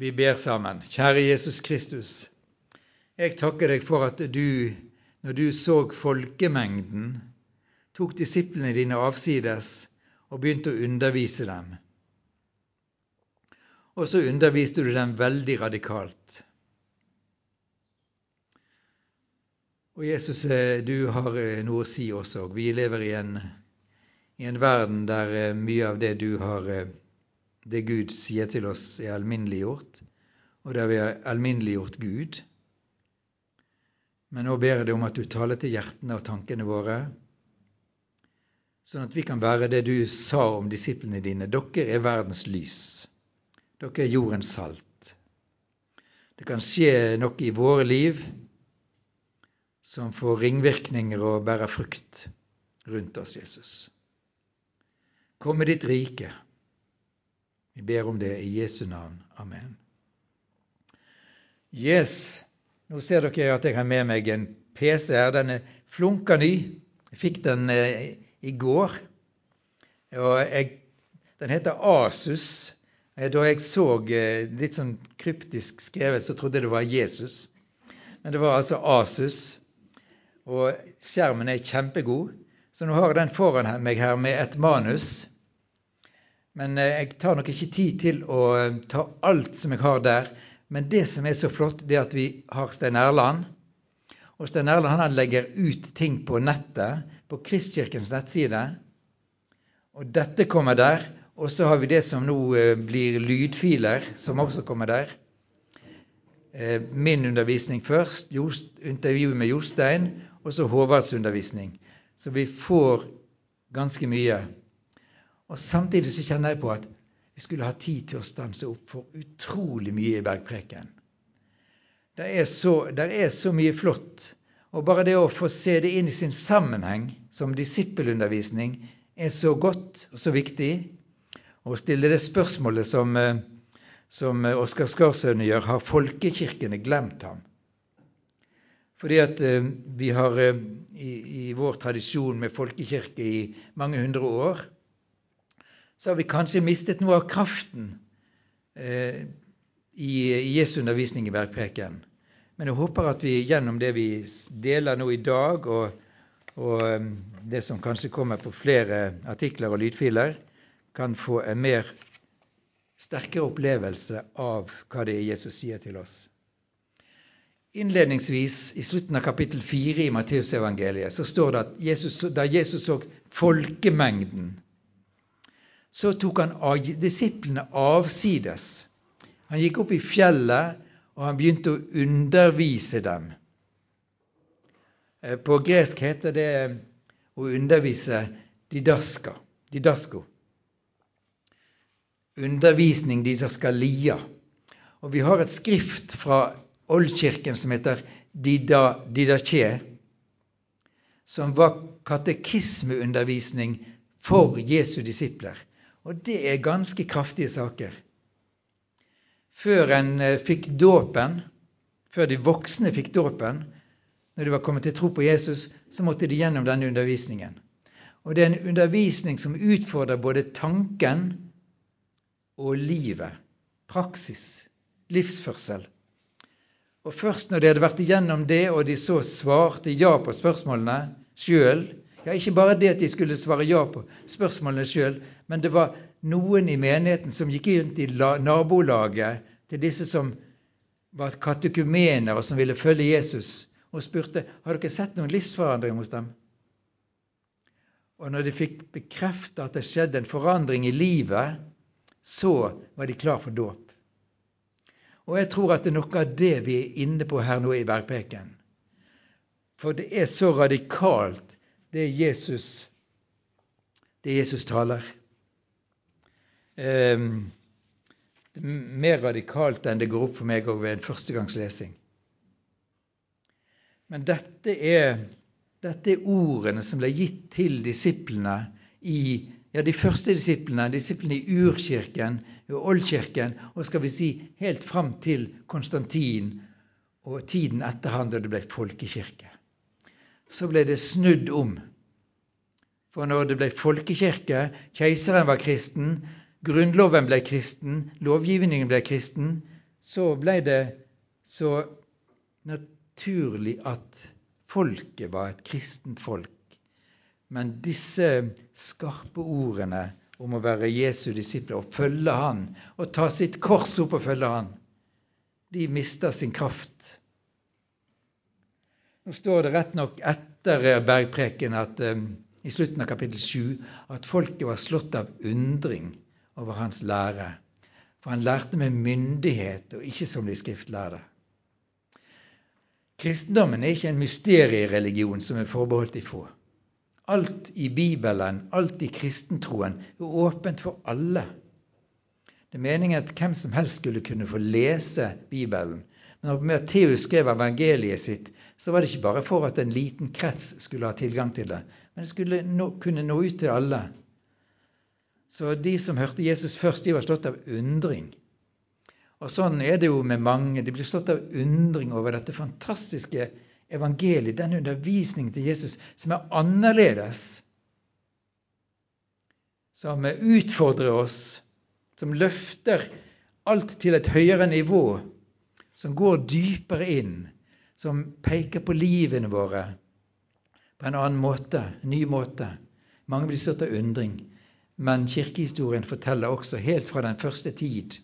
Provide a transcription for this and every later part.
Vi ber sammen. Kjære Jesus Kristus. Jeg takker deg for at du, når du så folkemengden, tok disiplene dine avsides og begynte å undervise dem. Og så underviste du dem veldig radikalt. Og Jesus, du har noe å si også. Vi lever i en, i en verden der mye av det du har det Gud sier til oss, er alminneliggjort, og der vi har alminneliggjort Gud. Men nå ber jeg deg om at du taler til hjertene og tankene våre, sånn at vi kan være det du sa om disiplene dine. Dere er verdens lys. Dere er jordens salt. Det kan skje noe i våre liv som får ringvirkninger og bærer frukt rundt oss, Jesus. Kom med ditt rike. Vi ber om det i Jesu navn. Amen. Yes, nå ser dere at jeg har med meg en PC her. Den er flunka ny. Jeg fikk den eh, i går. Og jeg, den heter Asus. Eh, da jeg så eh, litt sånn kryptisk skrevet, så trodde jeg det var Jesus. Men det var altså Asus. Og skjermen er kjempegod. Så nå har jeg den foran meg her med et manus. Men eh, jeg tar nok ikke tid til å eh, ta alt som jeg har der. Men det som er så flott, det er at vi har Stein Erland. Og Stein Erland han legger ut ting på nettet, på Kristkirkens nettside. Og dette kommer der. Og så har vi det som nå eh, blir lydfiler, som også kommer der. Min undervisning først, intervjuet med Jostein, og så Håvards undervisning. Så vi får ganske mye. Og Samtidig så kjenner jeg på at vi skulle ha tid til å stanse opp for utrolig mye i bergpreken. Det er, så, det er så mye flott. Og bare det å få se det inn i sin sammenheng som disippelundervisning er så godt og så viktig. Å stille det spørsmålet som, eh, som Oskar Skarsøne gjør, har folkekirkene glemt ham? Fordi at eh, vi har eh, i, i vår tradisjon med folkekirke i mange hundre år så har vi kanskje mistet noe av kraften eh, i, Jesu undervisning i bergpreken. Men jeg håper at vi gjennom det vi deler nå i dag, og, og um, det som kanskje kommer på flere artikler og lydfiler, kan få en mer sterkere opplevelse av hva det er Jesus sier til oss. Innledningsvis, i slutten av kapittel 4 i Matteusevangeliet, så står det at Jesus, da Jesus så folkemengden så tok han disiplene avsides. Han gikk opp i fjellet, og han begynte å undervise dem. Eh, på gresk heter det å undervise didaska, didasko. Undervisning didaskalia. Og vi har et skrift fra Oldkirken som heter Dida, Didache, som var katekismeundervisning for Jesu disipler. Og det er ganske kraftige saker. Før en eh, fikk dåpen, før de voksne fikk dåpen, når de var kommet til tro på Jesus, så måtte de gjennom denne undervisningen. Og det er en undervisning som utfordrer både tanken og livet. Praksis. Livsførsel. Og først når de hadde vært igjennom det, og de så svarte ja på spørsmålene sjøl, ja, Ikke bare det at de skulle svare ja på spørsmålene sjøl, men det var noen i menigheten som gikk rundt i nabolaget til disse som var katekumener og som ville følge Jesus, og spurte har dere sett noen livsforandring hos dem. Og når de fikk bekreftet at det skjedde en forandring i livet, så var de klar for dåp. Og jeg tror at det er noe av det vi er inne på her nå i Bergpreken. For det er så radikalt det er Jesus, det er Jesus taler. Eh, mer radikalt enn det går opp for meg òg ved en førstegangslesing. Men dette er, dette er, ordene som ble gitt til disiplene i ja, de første disiplene, disiplene i urkirken, i oldkirken, og skal vi si helt fram til Konstantin og tiden etter han da det ble folkekirke så ble det snudd om. For når det ble folkekirke, keiseren var kristen, grunnloven ble kristen, lovgivningen ble kristen, så ble det så naturlig at folket var et kristent folk. Men disse skarpe ordene om å være Jesu disipler og følge Han og ta sitt kors opp og følge Han, de mister sin kraft. Nå står det rett nok etter bergpreken at, um, i slutten av kapittel 7 at folket var slått av undring over hans lære. For han lærte med myndighet og ikke som de skriftlærde. Kristendommen er ikke en mysteriereligion som er forbeholdt de få. Alt i Bibelen, alt i kristentroen, er åpent for alle. Det er meningen at hvem som helst skulle kunne få lese Bibelen. Men når Matteus skrev evangeliet sitt, så var det ikke bare for at en liten krets skulle ha tilgang til det, men det skulle nå, kunne nå ut til alle. Så de som hørte Jesus først, de var slått av undring. Og sånn er det jo med mange. De blir slått av undring over dette fantastiske evangeliet, den undervisningen til Jesus som er annerledes. Som utfordrer oss, som løfter alt til et høyere nivå. Som går dypere inn, som peker på livene våre på en annen måte, en ny måte. Mange blir slått av undring. Men kirkehistorien forteller også helt fra den første tid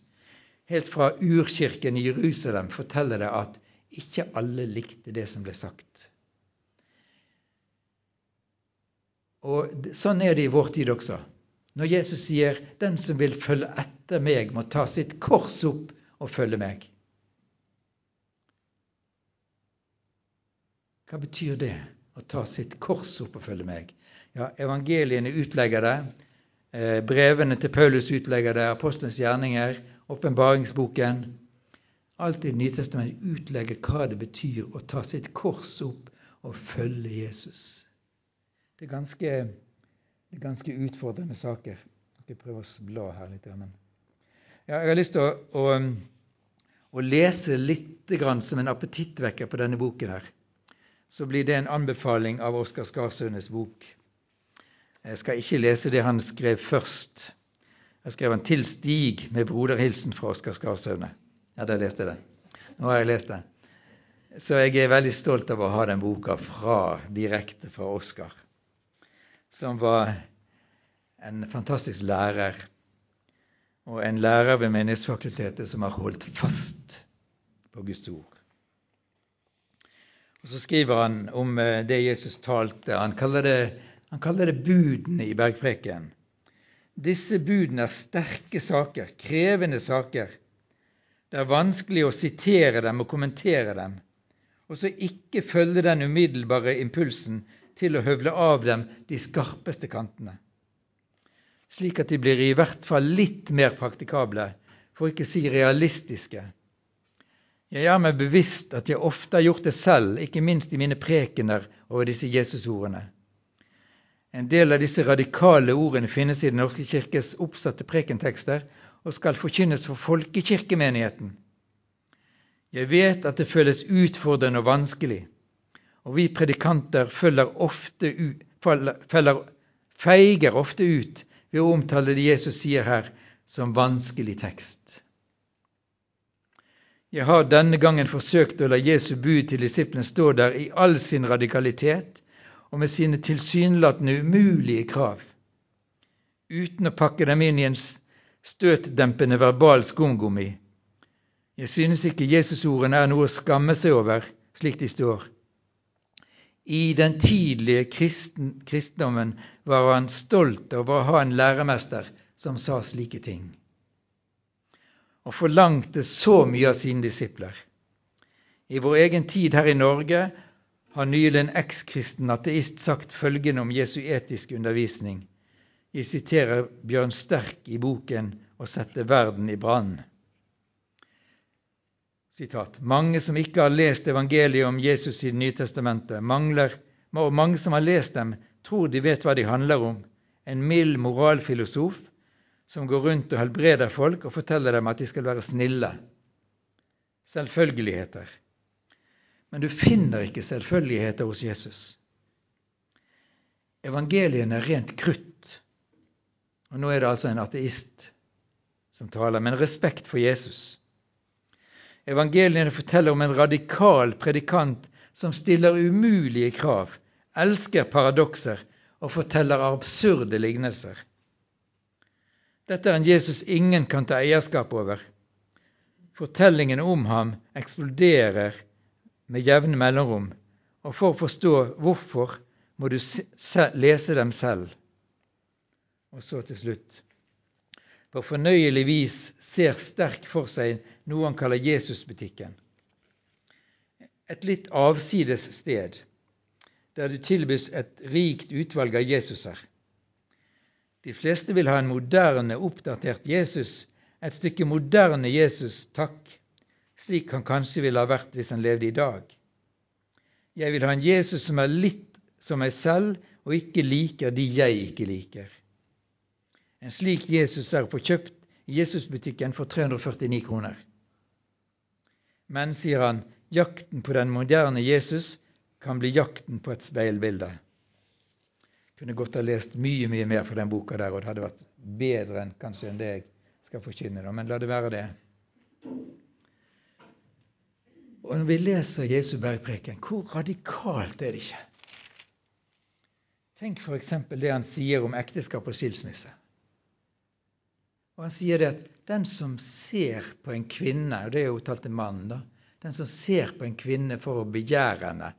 helt fra urkirken i Jerusalem forteller det at ikke alle likte det som ble sagt. Og Sånn er det i vår tid også. Når Jesus sier 'Den som vil følge etter meg, må ta sitt kors opp og følge meg'. Hva betyr det, å ta sitt kors opp og følge meg? Ja, Evangeliene utlegger det. Eh, brevene til Paulus utlegger det. Apostelens gjerninger åpenbaringsboken. Alt i Nytestamentet utlegger hva det betyr å ta sitt kors opp og følge Jesus. Det er ganske, det er ganske utfordrende saker. Jeg skal prøve å bla her litt. Men. Ja, jeg har lyst til å, å, å lese litt som en appetittvekker på denne boken. her. Så blir det en anbefaling av Oskar Skarsønes bok. Jeg skal ikke lese det han skrev først. Jeg skrev han 'Til Stig' med broderhilsen fra Oskar Skarsøne. Ja, der leste jeg det. Nå har jeg lest det. Så jeg er veldig stolt av å ha den boka fra, direkte fra Oskar, som var en fantastisk lærer. Og en lærer ved Menighetsfakultetet som har holdt fast på Guds ord. Og Så skriver han om eh, det Jesus talte. Han kaller det, han kaller det budene i bergpreken. Disse budene er sterke saker, krevende saker. Det er vanskelig å sitere dem og kommentere dem, og så ikke følge den umiddelbare impulsen til å høvle av dem de skarpeste kantene, slik at de blir i hvert fall litt mer praktikable, for ikke å si realistiske. Jeg er meg bevisst at jeg ofte har gjort det selv, ikke minst i mine prekener over disse Jesusordene. En del av disse radikale ordene finnes i Den norske kirkes oppsatte prekentekster og skal forkynnes for folkekirkemenigheten. Jeg vet at det føles utfordrende og vanskelig, og vi predikanter ofte ut, feller, feiger ofte ut ved å omtale det Jesus sier her, som vanskelig tekst. Jeg har denne gangen forsøkt å la Jesu bud til disiplene stå der i all sin radikalitet og med sine tilsynelatende umulige krav, uten å pakke dem inn i en støtdempende verbal skumgummi. Jeg synes ikke Jesusordene er noe å skamme seg over, slik de står. I den tidlige kristen, kristendommen var han stolt over å ha en læremester som sa slike ting, og forlangte så mye av sine disipler. I vår egen tid her i Norge har nylig en ekskristen ateist sagt følgende om Jesu etiske undervisning. Jeg siterer Bjørn Sterk i boken 'Å sette verden i brann'. Mange som ikke har lest evangeliet om Jesus i Det nye testamentet, mangler, og mange som har lest dem, tror de vet hva de handler om. En mild moralfilosof som går rundt og helbreder folk og forteller dem at de skal være snille. Selvfølgeligheter. Men du finner ikke selvfølgeligheter hos Jesus. Evangeliene er rent krutt. Og nå er det altså en ateist som taler, men respekt for Jesus. Evangeliene forteller om en radikal predikant som stiller umulige krav, elsker paradokser og forteller absurde lignelser. Dette er en Jesus ingen kan ta eierskap over. Fortellingene om ham eksploderer med jevne mellomrom, og for å forstå hvorfor må du lese dem selv. Og så til slutt på fornøyelig vis ser sterk for seg noe han kaller Jesusbutikken. Et litt avsides sted, der du tilbys et rikt utvalg av Jesuser. De fleste vil ha en moderne, oppdatert Jesus, et stykke moderne Jesus, takk, slik han kanskje ville ha vært hvis han levde i dag. Jeg vil ha en Jesus som er litt som meg selv, og ikke liker de jeg ikke liker. En slik Jesus er å få kjøpt i Jesusbutikken for 349 kroner. Men, sier han, jakten på den moderne Jesus kan bli jakten på et speilbilde. Kunne godt ha lest mye mye mer fra den boka der, og det hadde vært bedre enn kanskje enn det jeg skal forkynne, men la det være det. Og Når vi leser Jesu bergpreken, hvor radikalt er det ikke? Tenk f.eks. det han sier om ekteskap og skilsmisse. Og Han sier det at den som ser på en kvinne, og det er jo talt til mannen, da, den som ser på en kvinne for å begjære henne,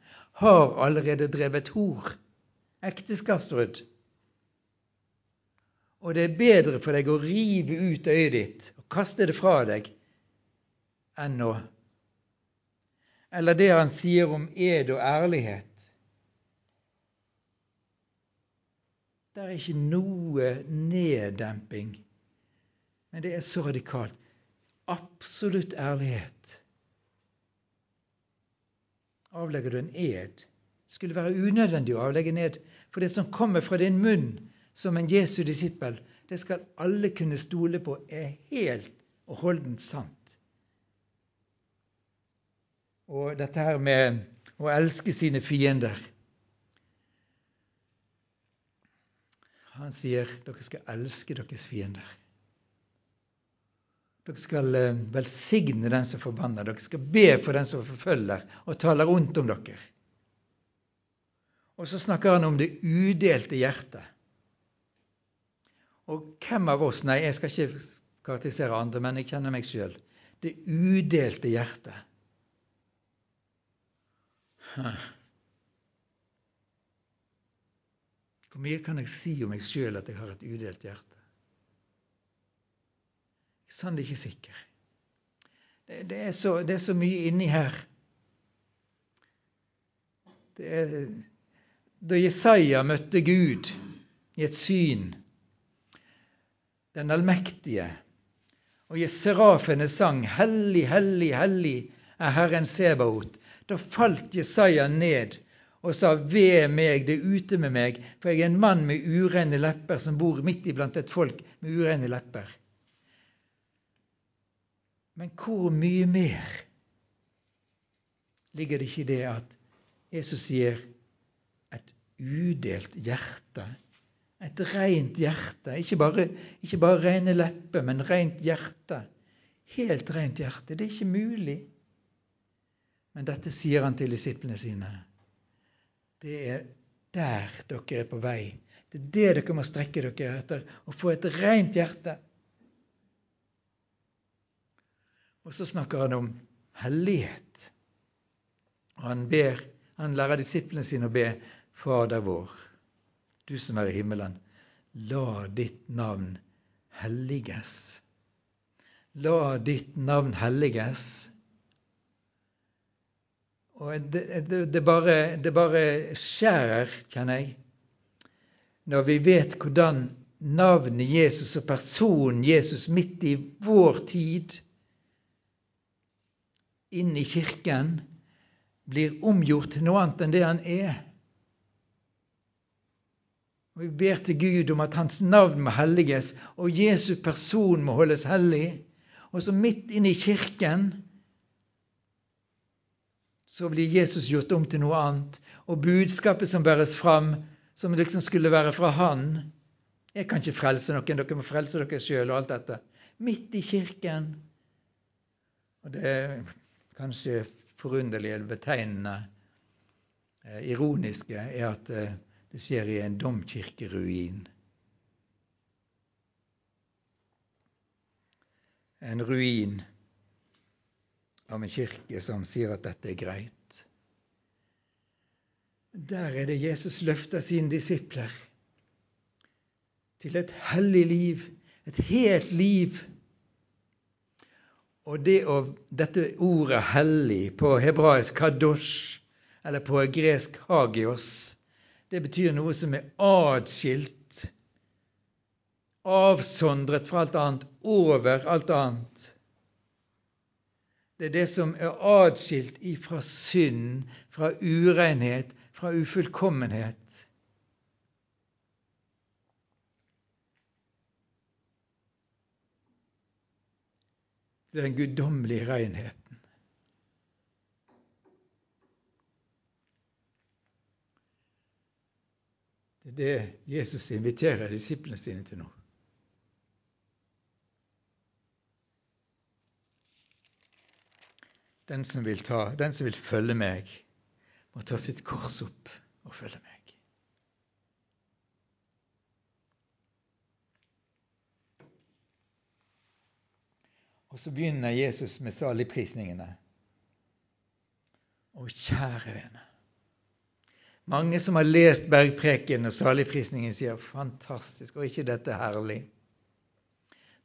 har allerede drevet hor. Ekteskapsbrudd. Og det er bedre for deg å rive ut øyet ditt og kaste det fra deg enn å Eller det han sier om ed og ærlighet. Det er ikke noe neddemping men det er så radikalt. Absolutt ærlighet. Avlegger du en ed? Skulle være unødvendig å avlegge ned. For det som kommer fra din munn som en Jesu disippel, det skal alle kunne stole på er helt og holdent sant. Og dette her med å elske sine fiender Han sier dere skal elske deres fiender. Dere skal eh, velsigne den som forbanner. Dere skal be for den som forfølger og taler ondt om dere. Og så snakker han om det udelte hjertet. Og hvem av oss Nei, jeg skal ikke karakterisere andre, men jeg kjenner meg sjøl. Det udelte hjertet. Hvor mye kan jeg si om meg sjøl at jeg har et udelt hjerte? Jeg er sannelig ikke sikker. Det, det, er så, det, er så, mye inni her. Det Er, da Jesaja møtte Gud i et syn, den allmektige, og serafene sang 'Hellig, hellig, hellig er Herren Sebaot', da falt Jesaja ned og sa 'Ved meg, det er ute med meg', for jeg er en mann med urene lepper som bor midt iblant et folk med urene lepper. Men hvor mye mer ligger det ikke i det at Jesus sier udelt hjerte? Et rent hjerte. Ikke bare, ikke bare rene lepper, men rent hjerte. Helt rent hjerte. Det er ikke mulig. Men dette sier han til disiplene sine. Det er der dere er på vei. Det er det dere må strekke dere etter. Å få et rent hjerte. Og så snakker han om hellighet. Han, ber, han lærer disiplene sine å be Fader vår, du som er i himmelen, la ditt navn helliges. La ditt navn helliges. Og det, det, det, bare, det bare skjærer, kjenner jeg, når vi vet hvordan navnet Jesus og personen Jesus midt i vår tid inn i Kirken blir omgjort til noe annet enn det han er. Og Vi ber til Gud om at Hans navn må helliges, og Jesu person må holdes hellig. Og så midt inne i Kirken så blir Jesus gjort om til noe annet. Og budskapet som bæres fram, som liksom skulle være fra Han Jeg kan ikke frelse noen, dere må frelse dere sjøl og alt dette. Midt i Kirken Og det er kanskje forunderlige eller betegnende eh, ironiske er at eh, det skjer i en domkirkeruin. En ruin av en kirke som sier at dette er greit. Der er det Jesus løfter sine disipler til et hellig liv, et helt liv. Og det å, dette ordet 'hellig' på hebraisk 'kadosh' eller på gresk 'hagios', det betyr noe som er atskilt, avsondret fra alt annet, over alt annet. Det er det som er atskilt ifra synd, fra urenhet, fra ufullkommenhet. Den guddommelige renheten. Det er det Jesus inviterer disiplene sine til nå. Den som ta, den som vil følge meg, må ta sitt kors opp og følge meg. Og så begynner Jesus med saligprisningene. Og kjære vene Mange som har lest Bergpreken og saligprisningen, sier 'fantastisk', og ikke dette herlig?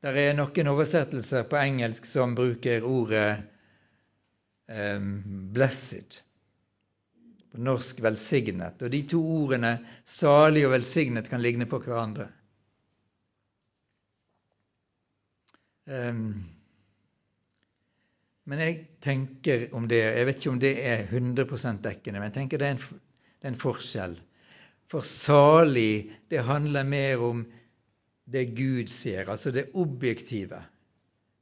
Det er noen oversettelser på engelsk som bruker ordet um, 'blessed'. På norsk 'velsignet'. Og de to ordene 'salig' og 'velsignet' kan ligne på hverandre. Um, men jeg tenker om det Jeg vet ikke om det er 100% dekkende, men jeg tenker det er, en, det er en forskjell. For salig, det handler mer om det Gud ser, altså det objektive.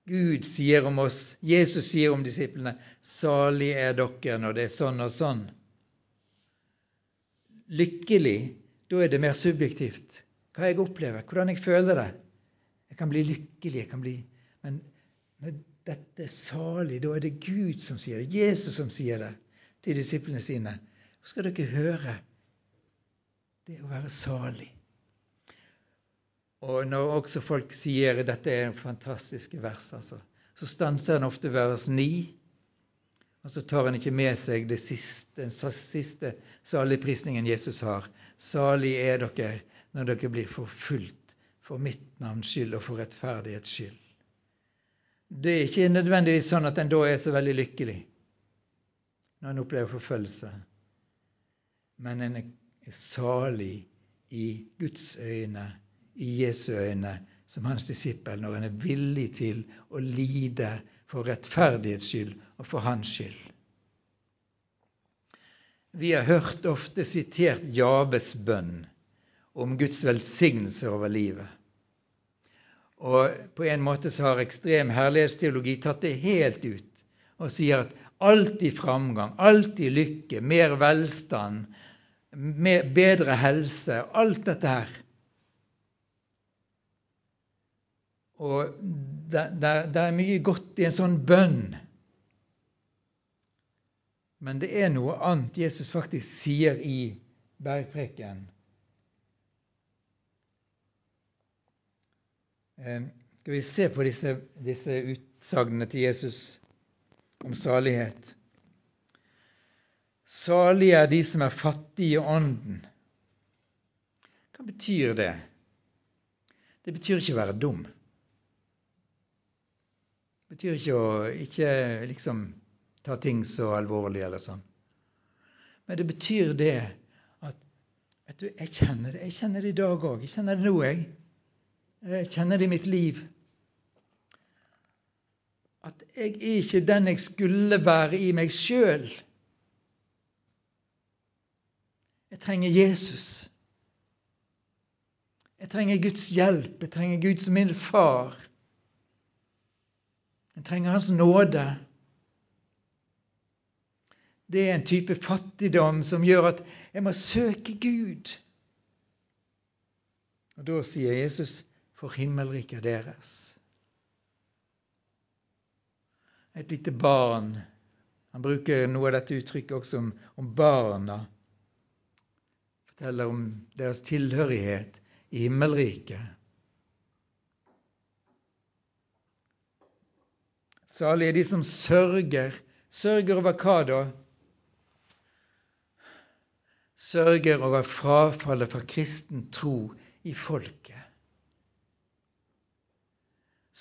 Gud sier om oss, Jesus sier om disiplene, 'Salig er dere når det er sånn og sånn'. Lykkelig, da er det mer subjektivt. Hva jeg opplever, hvordan jeg føler det. Jeg kan bli lykkelig, jeg kan bli Men når dette er salig, da er det Gud som sier det, Jesus som sier det til disiplene sine. Skal dere høre det å være salig. Og når også folk sier dette er fantastiske vers, altså, så stanser en ofte vers 9, og så tar en ikke med seg siste, den siste saligprisningen Jesus har. Salig er dere når dere blir forfulgt for mitt navns skyld og for rettferdighets skyld. Det er ikke nødvendigvis sånn at en da er så veldig lykkelig når en opplever forfølgelse. Men en er salig i Guds øyne i Jesu øyne som hans disippel når en er villig til å lide for rettferdighets skyld og for hans skyld. Vi har hørt ofte sitert Jabes bønn om Guds velsignelse over livet. Og på en måte så har ekstrem herlighetsteologi tatt det helt ut og sier at alltid framgang, alltid lykke, mer velstand, mer, bedre helse, alt dette her Og det, er mye godt i en sånn bønn. Men det er noe annet Jesus faktisk sier i bergpreken. Eh, skal vi se på disse, disse utsagnene til Jesus om salighet? Salige er de som er fattige i ånden. Hva betyr det? Det betyr ikke å være dum. Det betyr ikke å ikke liksom ta ting så alvorlig eller sånn. Men det betyr det at vet du, jeg kjenner det. Jeg kjenner det i dag òg. Jeg kjenner det nå, jeg. Jeg kjenner det i mitt liv. At jeg er ikke den jeg skulle være i meg sjøl. Jeg trenger Jesus. Jeg trenger Guds hjelp. Jeg trenger Gud som min far. Jeg trenger Hans nåde. Det er en type fattigdom som gjør at jeg må søke Gud. Og Da sier Jesus, 'For himmelriket er deres'. et lite barn. Han bruker noe av dette uttrykket også om, om barna. Forteller om deres tilhørighet i himmelriket. Salige er de som sørger. Sørger over hva da? Sørger over frafallet fra kristen tro i folket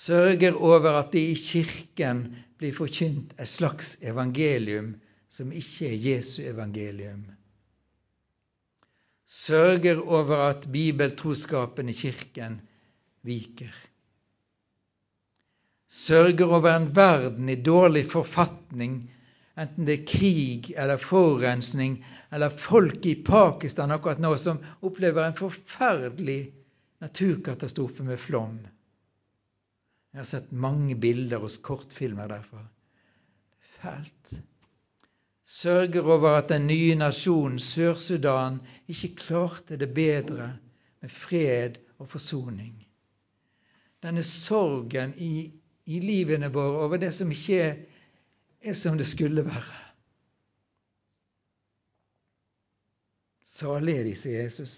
sørger over at det i Kirken blir forkynt et slags evangelium som ikke er Jesu evangelium. Sørger over at bibeltroskapen i Kirken viker. Sørger over en verden i dårlig forfatning, enten det er krig eller forurensning, eller folk i Pakistan akkurat nå som opplever en forferdelig naturkatastrofe med flom. Jeg har sett mange bilder hos kortfilmer derfra. Fælt. Sørger over at den nye nasjonen Sør-Sudan ikke klarte det bedre med fred og forsoning. Denne sorgen i, i livene våre over det som ikke er, er som det skulle være. Salig er de, sier Jesus.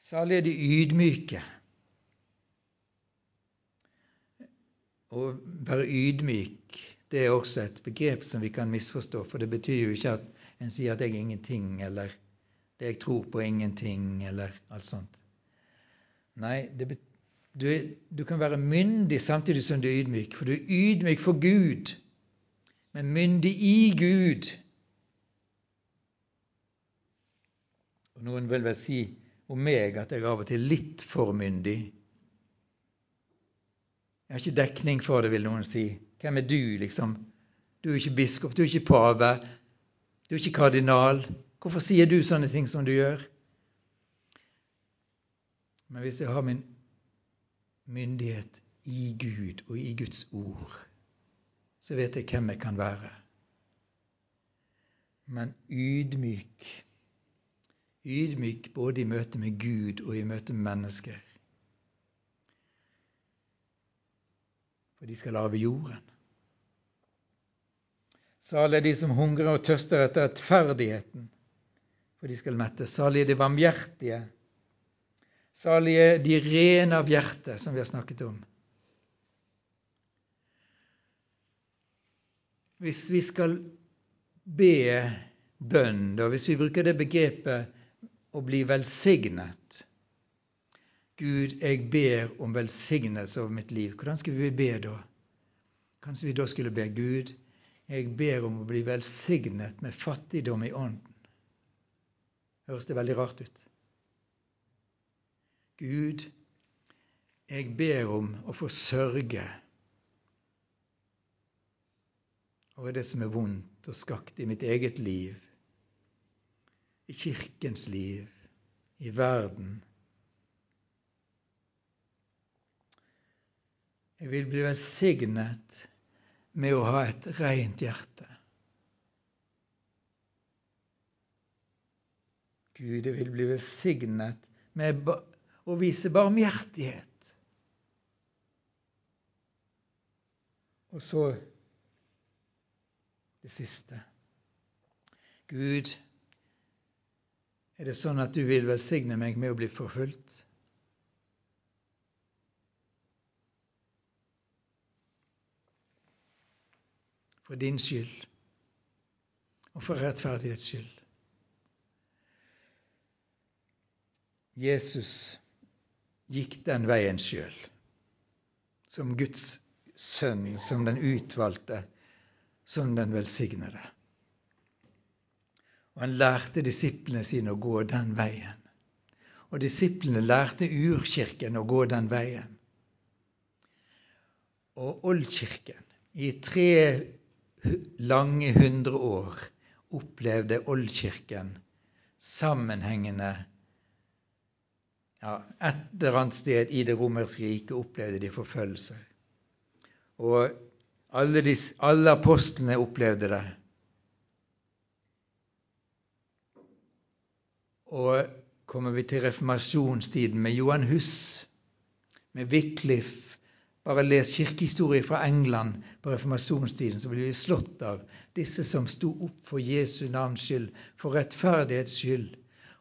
Salig er de ydmyke. Å være ydmyk det er også et begrep som vi kan misforstå, for det betyr jo ikke at en sier at 'jeg er ingenting', eller 'det jeg tror på, er ingenting', eller alt sånt. Nei, det, du, du, kan være myndig samtidig som du er ydmyk, for du er ydmyk for Gud, men myndig i Gud. Og Noen vil vel si om meg at jeg av og til er litt for myndig. Jeg har ikke dekning for det, vil noen si. Hvem er du, liksom? Du er ikke biskop, du er ikke pave, du er ikke kardinal. Hvorfor sier du sånne ting som du gjør? Men hvis jeg har min myndighet i Gud og i Guds ord, så vet jeg hvem jeg kan være. Men ydmyk. Ydmyk både i møte med Gud og i møte med mennesker. for de skal arve jorden. Salig er de som hungrer og tørster etter rettferdigheten, for de skal mettes. Salig er de varmhjertige. Salig er de rene av hjerte, som vi har snakket om. Hvis vi skal be bønn, da, hvis vi bruker det begrepet å bli velsignet, Gud, jeg ber om velsignelse over mitt liv. Hvordan skulle vi be da? Kanskje vi da skulle be Gud, jeg ber om å bli velsignet med fattigdom i ånden. Høres det veldig rart ut? Gud, jeg ber om å få sørge over det som er vondt og skakt i mitt eget liv, i Kirkens liv, i verden Jeg vil bli velsignet med å ha et rent hjerte. Gud, vil bli velsignet med å vise barmhjertighet. Og så det siste. Gud, er det sånn at du vil velsigne meg med å bli forfulgt? For din skyld og for rettferdighets skyld. Jesus gikk den veien sjøl, som Guds sønn, som den utvalgte, som den velsignede. Og han lærte disiplene sine å gå den veien. Og disiplene lærte urkirken å gå den veien. Og oldkirken i tre lange hundre år opplevde Oldkirken sammenhengende ja, Et eller annet sted i det romerske riket opplevde de forfølgelse. Og alle, de, alle apostlene opplevde det. Og kommer vi til reformasjonstiden med Johan Hus, med Wycliffe, Bare les kirkehistorie fra England på reformasjonstiden, så blir vi slått av disse som sto opp for Jesu navns skyld, for rettferdighets skyld,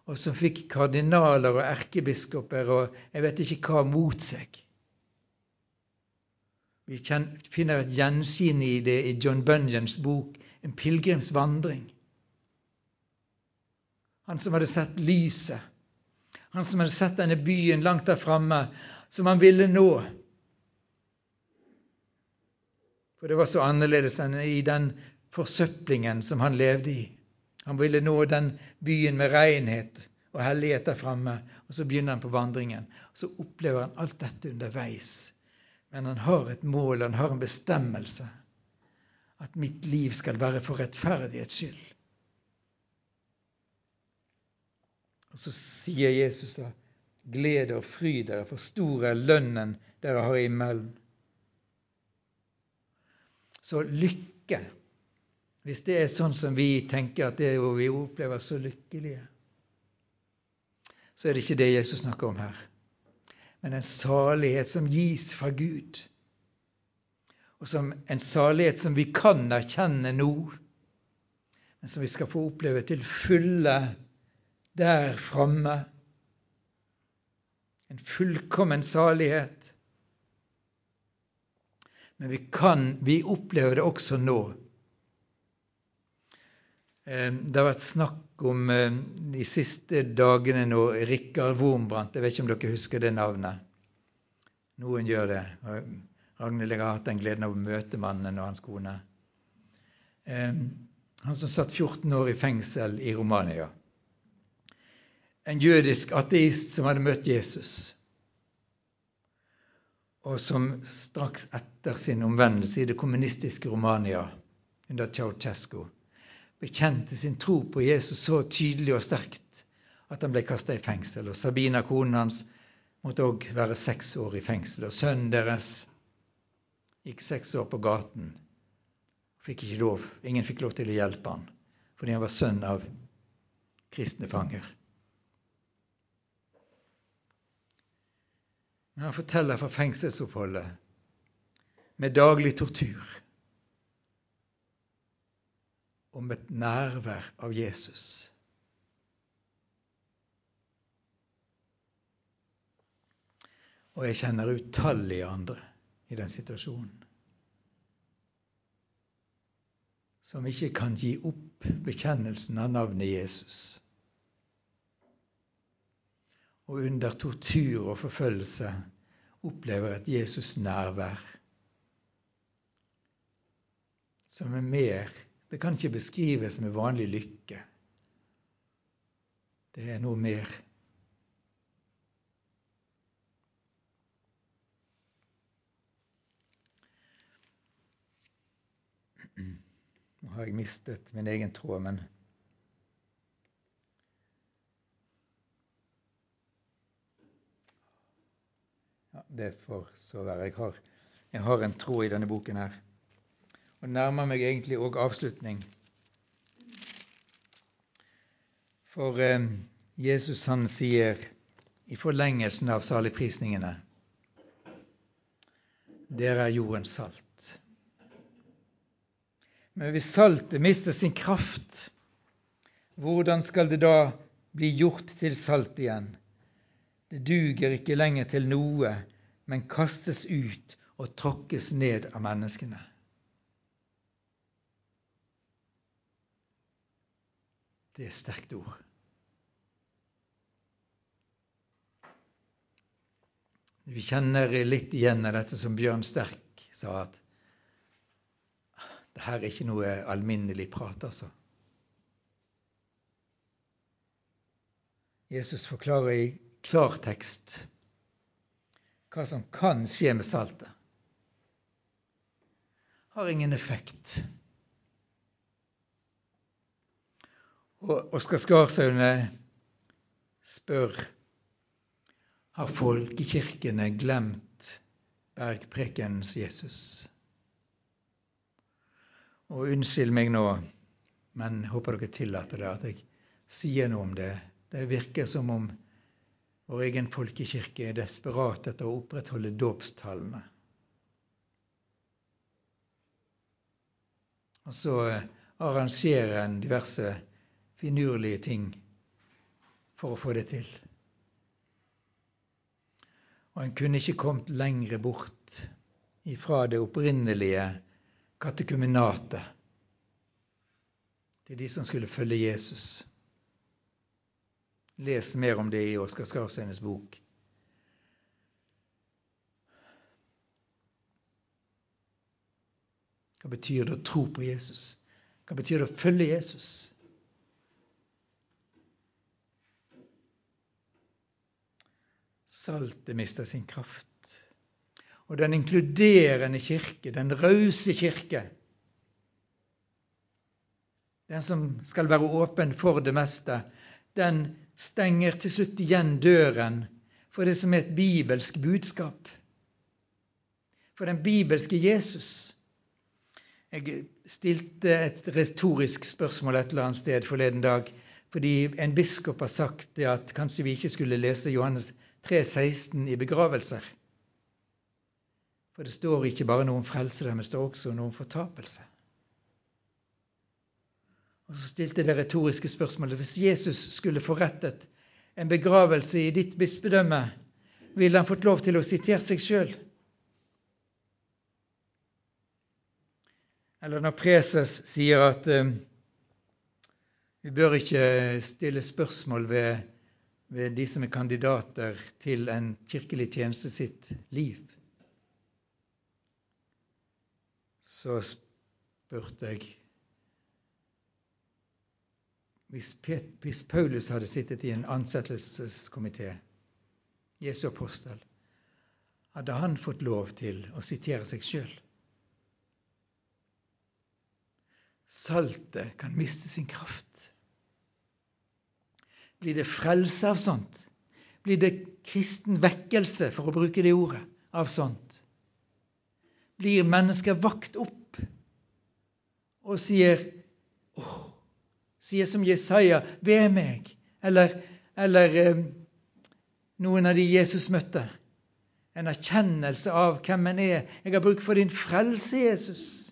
og som fikk kardinaler og erkebiskoper og jeg vet ikke hva mot seg. Vi finner et gjenskinn i det i John Bunyans bok 'En pilegrims vandring'. Han som hadde sett lyset, han som hadde sett denne byen langt der framme, som han ville nå. For det var så annerledes enn i den forsøplingen som han levde i. Han ville nå den byen med renhet og hellighet der framme. Og så begynner han på vandringen. Og så opplever han alt dette underveis. Men han har et mål, han har en bestemmelse. At mitt liv skal være for rettferdighets skyld. Og så sier Jesus da, gled og fry dere, for stor er lønnen dere har i himmelen. Så lykke, hvis det er sånn som vi tenker at det er hvor vi opplever så lykkelige, så er det ikke det Jesus snakker om her. Men en salighet som gis fra Gud. Og som en salighet som vi kan erkjenne nå, men som vi skal få oppleve til fulle der framme. En fullkommen salighet men vi kan, vi opplever det også nå. Det har vært snakk om de siste dagene nå Rikard Wormbrandt. Jeg vet ikke om dere husker det navnet? Noen gjør det. Ragnhild, har hatt den gleden av å møte mannen og hans kone. Han som satt 14 år i fengsel i Romania. En jødisk ateist som hadde møtt Jesus og som straks etter sin omvendelse i det kommunistiske Romania under Ceaucescu bekjente sin tro på Jesus så tydelig og sterkt at han ble kasta i fengsel. Og Sabina, konen hans, måtte òg være seks år i fengsel. Og sønnen deres gikk seks år på gaten. Fikk ikke lov, ingen fikk lov til å hjelpe han, fordi han var sønn av kristne fanger. Han forteller fra fengselsoppholdet med daglig tortur om et nærvær av Jesus. Og jeg kjenner utallige andre i den situasjonen som ikke kan gi opp bekjennelsen av navnet Jesus og under tortur og forfølgelse opplever et Jesus nærvær som er mer Det kan ikke beskrives med vanlig lykke. Det er noe mer. Nå har jeg mistet min egen tråd, men Ja, det får så være. Jeg har, jeg har en tråd i denne boken her. Og nærmer meg egentlig òg avslutning. For eh, Jesus han sier i forlengelsen av saligprisningene Dere er jordens salt. Men hvis saltet mister sin kraft, hvordan skal det da bli gjort til salt igjen? Det duger ikke lenger til noe, men kastes ut og tråkkes ned av menneskene. Det er sterkt ord. Vi kjenner litt igjen av dette som Bjørn Sterk sa, at det her er ikke noe alminnelig prat, altså. Jesus forklarer i klartekst hva som kan skje med saltet. Har ingen effekt. Og Oskar Skarsaune spør har folkekirkene glemt bergprekenens Jesus. Og unnskyld meg nå, men håper dere tillater det at jeg sier noe om det. Det virker som om vår egen folkekirke er desperat etter å opprettholde dåpstallene. Og så eh, arrangerer en diverse finurlige ting for å få det til. Og en kunne ikke kommet lengre bort ifra det opprinnelige katekumenatet til de som skulle følge Jesus. Les mer om det i Oskar Skarsteines bok. Hva betyr det å tro på Jesus? Hva betyr det å følge Jesus? Saltet mister sin kraft. Og den inkluderende kirke, den rause kirke, den som skal være åpen for det meste, den stenger til slutt igjen døren for det som er et bibelsk budskap. For den bibelske Jesus. Jeg stilte et retorisk spørsmål et eller annet sted forleden dag fordi en biskop har sagt det at kanskje vi ikke skulle lese Johannes 3,16 i begravelser. For det står ikke bare noe om frelse der, men det står også noe om fortapelse. Og Så stilte det retoriske spørsmålet hvis Jesus skulle forrettet en begravelse i ditt bispedømme, ville han fått lov til å sitere seg sjøl? Eller når preses sier at uh, vi bør ikke stille spørsmål ved, ved de som er kandidater til en kirkelig tjeneste sitt liv. Så spurte jeg hvis, Paulus hadde sittet i en ansettelseskomité, Jesu apostel, hadde han fått lov til å sitere seg sjøl? Saltet kan miste sin kraft. Blir det frelse av sånt? Blir det kristen vekkelse, for å bruke det ordet, av sånt? Blir mennesker vakt opp og sier åh, sier som Jesaja 'Ved meg', eller, eller eh, noen av de Jesus møtte. En erkjennelse av hvem en er. 'Jeg har bruk for din frelse, Jesus'.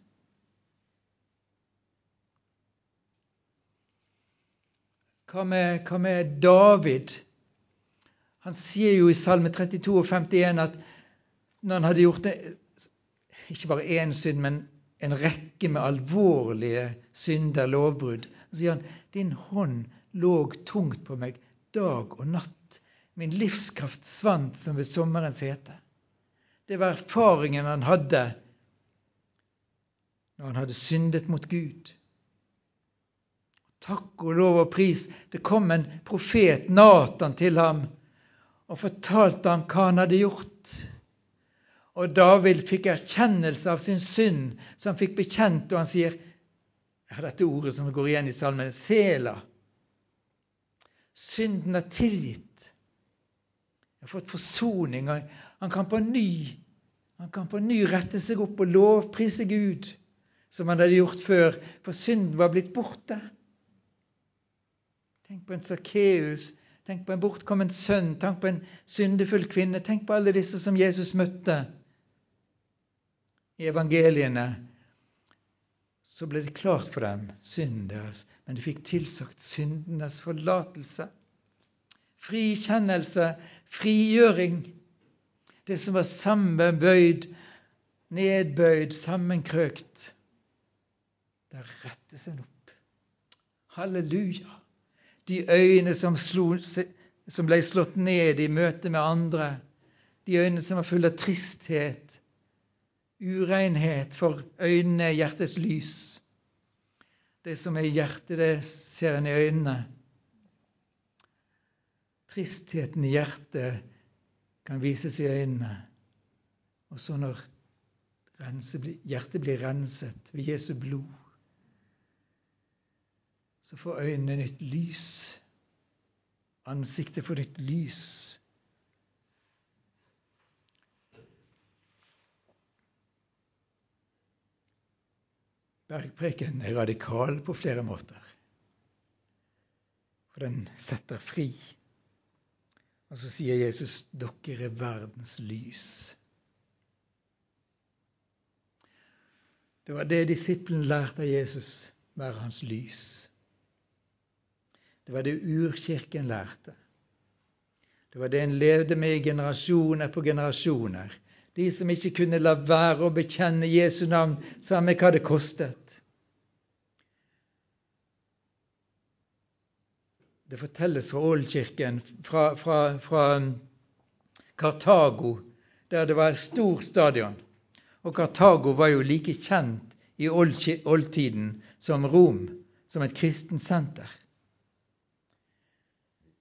Hva med, hva med David? Han sier jo i Salme 32 og 51 at når han hadde gjort det, ikke bare én synd, men en rekke med alvorlige synder, lovbrudd. Så sier han, din hånd lå tungt på meg dag og natt. Min livskraft svant som ved sommerens hete. Det var erfaringen han hadde når han hadde syndet mot Gud. Takk og lov og pris, det kom en profet, Natan, til ham og fortalte ham hva han hadde gjort. Og David fikk erkjennelse av sin synd, som han fikk bekjent, og han sier Har dette ordet som går igjen i salmen Sela. Synden er tilgitt. Jeg har fått forsoning. Han kan på ny han kan på ny rette seg opp og lovprise Gud, som han hadde gjort før, for synden var blitt borte. Tenk på en Sakkeus, tenk på en bortkommen sønn, tenk på en syndefull kvinne. Tenk på alle disse som Jesus møtte i evangeliene, så ble det klart for dem synden deres, men de fikk tilsagt syndenes forlatelse. Frikjennelse, frigjøring. Det som var sammenbøyd, nedbøyd, sammenkrøkt. Der rettes en opp. Halleluja! De øyne som, slo, som ble slått ned i møte med andre, de øyne som var fulle av tristhet, urenhet for øynene, hjertets lys. Det som er i hjertet, det ser en i øynene. Tristheten i hjertet kan vises i øynene. Og så når hjertet blir renset ved Jesu blod, så får øynene nytt lys. Ansiktet får nytt lys. Bergpreken er radikal på flere måter. For den setter fri. Og så sier Jesus 'Dere er verdens lys'. Det var det disippelen lærte av Jesus, være hans lys. Det var det urkirken lærte. Det var det en levde med i generasjoner på generasjoner. De som ikke kunne la være å bekjenne Jesu navn, samme hva det kostet. Det fortelles fra Ålkirken, fra, fra, fra Kartago, der det var et stort stadion. Og Kartago var jo like kjent i oldtiden som Rom, som et kristent senter.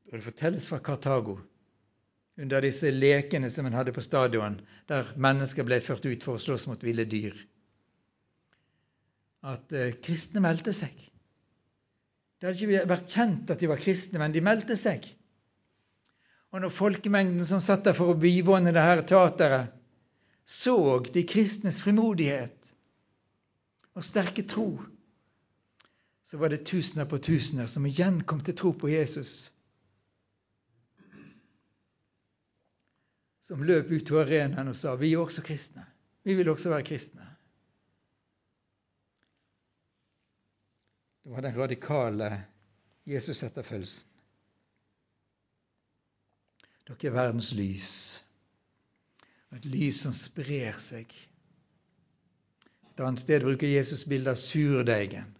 Og det fortelles fra Kartago, under disse lekene som en hadde på stadion, der mennesker ble ført ut for å slåss mot ville dyr, at eh, kristne meldte seg. Det hadde ikke vært kjent at de var kristne, men de meldte seg. Og når folkemengden som satt der for å bivåne det her teateret, så de kristnes frimodighet og sterke tro, så var det tusener på tusener som igjen kom til tro på Jesus. Som løp ut på arenaen og sa vi er også kristne. Vi vil også være kristne. Det var den radikale Jesus-etterfølgelsen. Dere er verdens lys. Et lys som sprer seg. Et annet sted bruker Jesus bildet av surdeigen.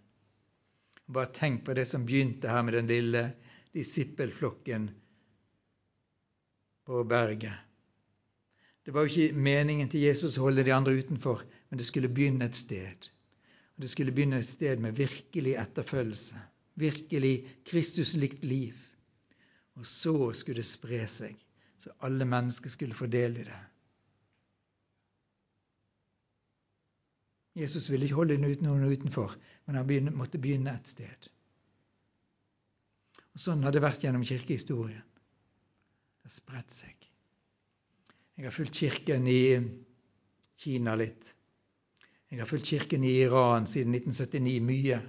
Bare tenk på det som begynte her med den lille disippelflokken på berget. Det var jo ikke meningen til Jesus å holde de andre utenfor, men det skulle begynne et sted. Og Det skulle begynne et sted med virkelig etterfølgelse, virkelig Kristus-likt liv. Og så skulle det spre seg, så alle mennesker skulle få del i det. Jesus ville ikke holde noen utenfor, men han måtte begynne et sted. Og Sånn har det vært gjennom kirkehistorien. Det har spredt seg. Jeg har fulgt Kirken i Kina litt. Jeg har fulgt Kirken i Iran siden 1979 mye.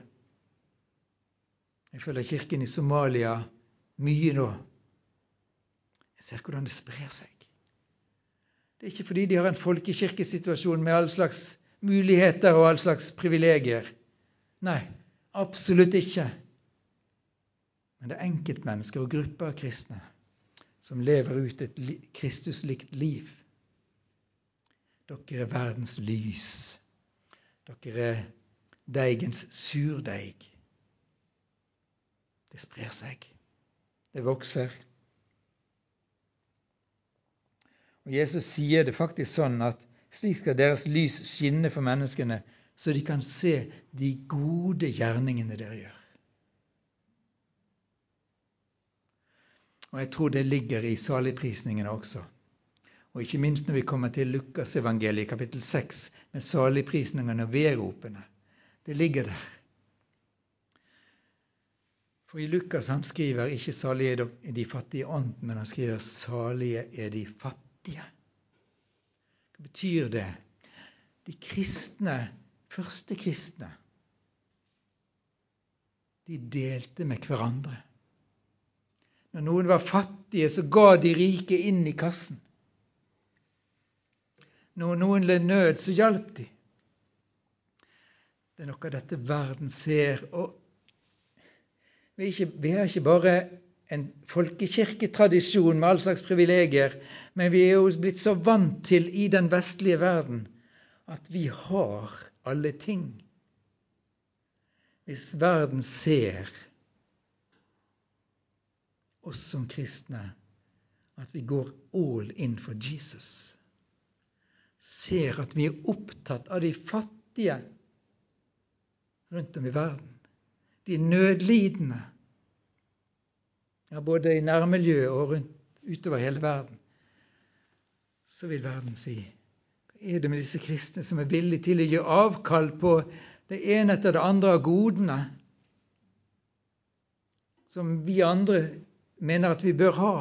Jeg følger Kirken i Somalia mye nå. Jeg ser hvordan det sprer seg. Det er ikke fordi de har en folkekirkesituasjon med all slags muligheter og all slags privilegier. Nei, absolutt ikke. Men det er enkeltmennesker og grupper av kristne som lever ut et Kristuslikt liv. Dere er verdens lys. Dere er deigens surdeig. Det sprer seg. Det vokser. Og Jesus sier det faktisk sånn at slik skal deres lys skinne for menneskene, så de kan se de gode gjerningene dere gjør. Og jeg tror det ligger i saligprisningene også. Og ikke minst når vi kommer til Lukasevangeliet kapittel 6 med saligprisningene og vedropene. Det ligger der. For i Lukas han skriver ikke 'salige er de fattige ånd', men han skriver 'salige er de fattige'. Hva betyr det? De kristne, første kristne, de delte med hverandre. Når noen var fattige, så ga de rike inn i kassen. Når noen led nød, så hjalp de. Det er noe av dette verden ser. og Vi, ikke, vi har ikke bare en folkekirketradisjon med all slags privilegier, men vi er jo blitt så vant til i den vestlige verden at vi har alle ting. Hvis verden ser oss som kristne, at vi går all in for Jesus ser at vi er opptatt av de fattige rundt om i verden. De nødlidende. Ja, både i nærmiljøet og rundt, utover hele verden. Så vil verden si hva er det med disse kristne som er villige til å gi avkall på det ene etter det andre av godene som vi andre mener at vi bør ha,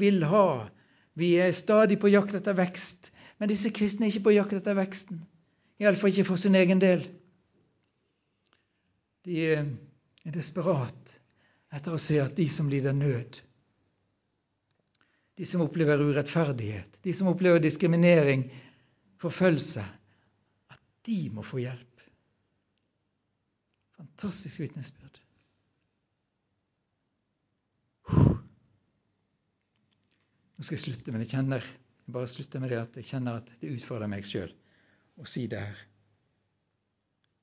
vil ha. Vi er stadig på jakt etter vekst. Men disse kristne er ikke på jakt etter veksten. Iallfall ikke for sin egen del. De er desperat etter å se at de som lider nød, de som opplever urettferdighet, de som opplever diskriminering, forfølgelse, at de må få hjelp. Fantastisk vitnesbyrd. Nå skal jeg slutte, men jeg kjenner jeg bare slutter med det at jeg kjenner at det utfordrer meg sjøl å si det her.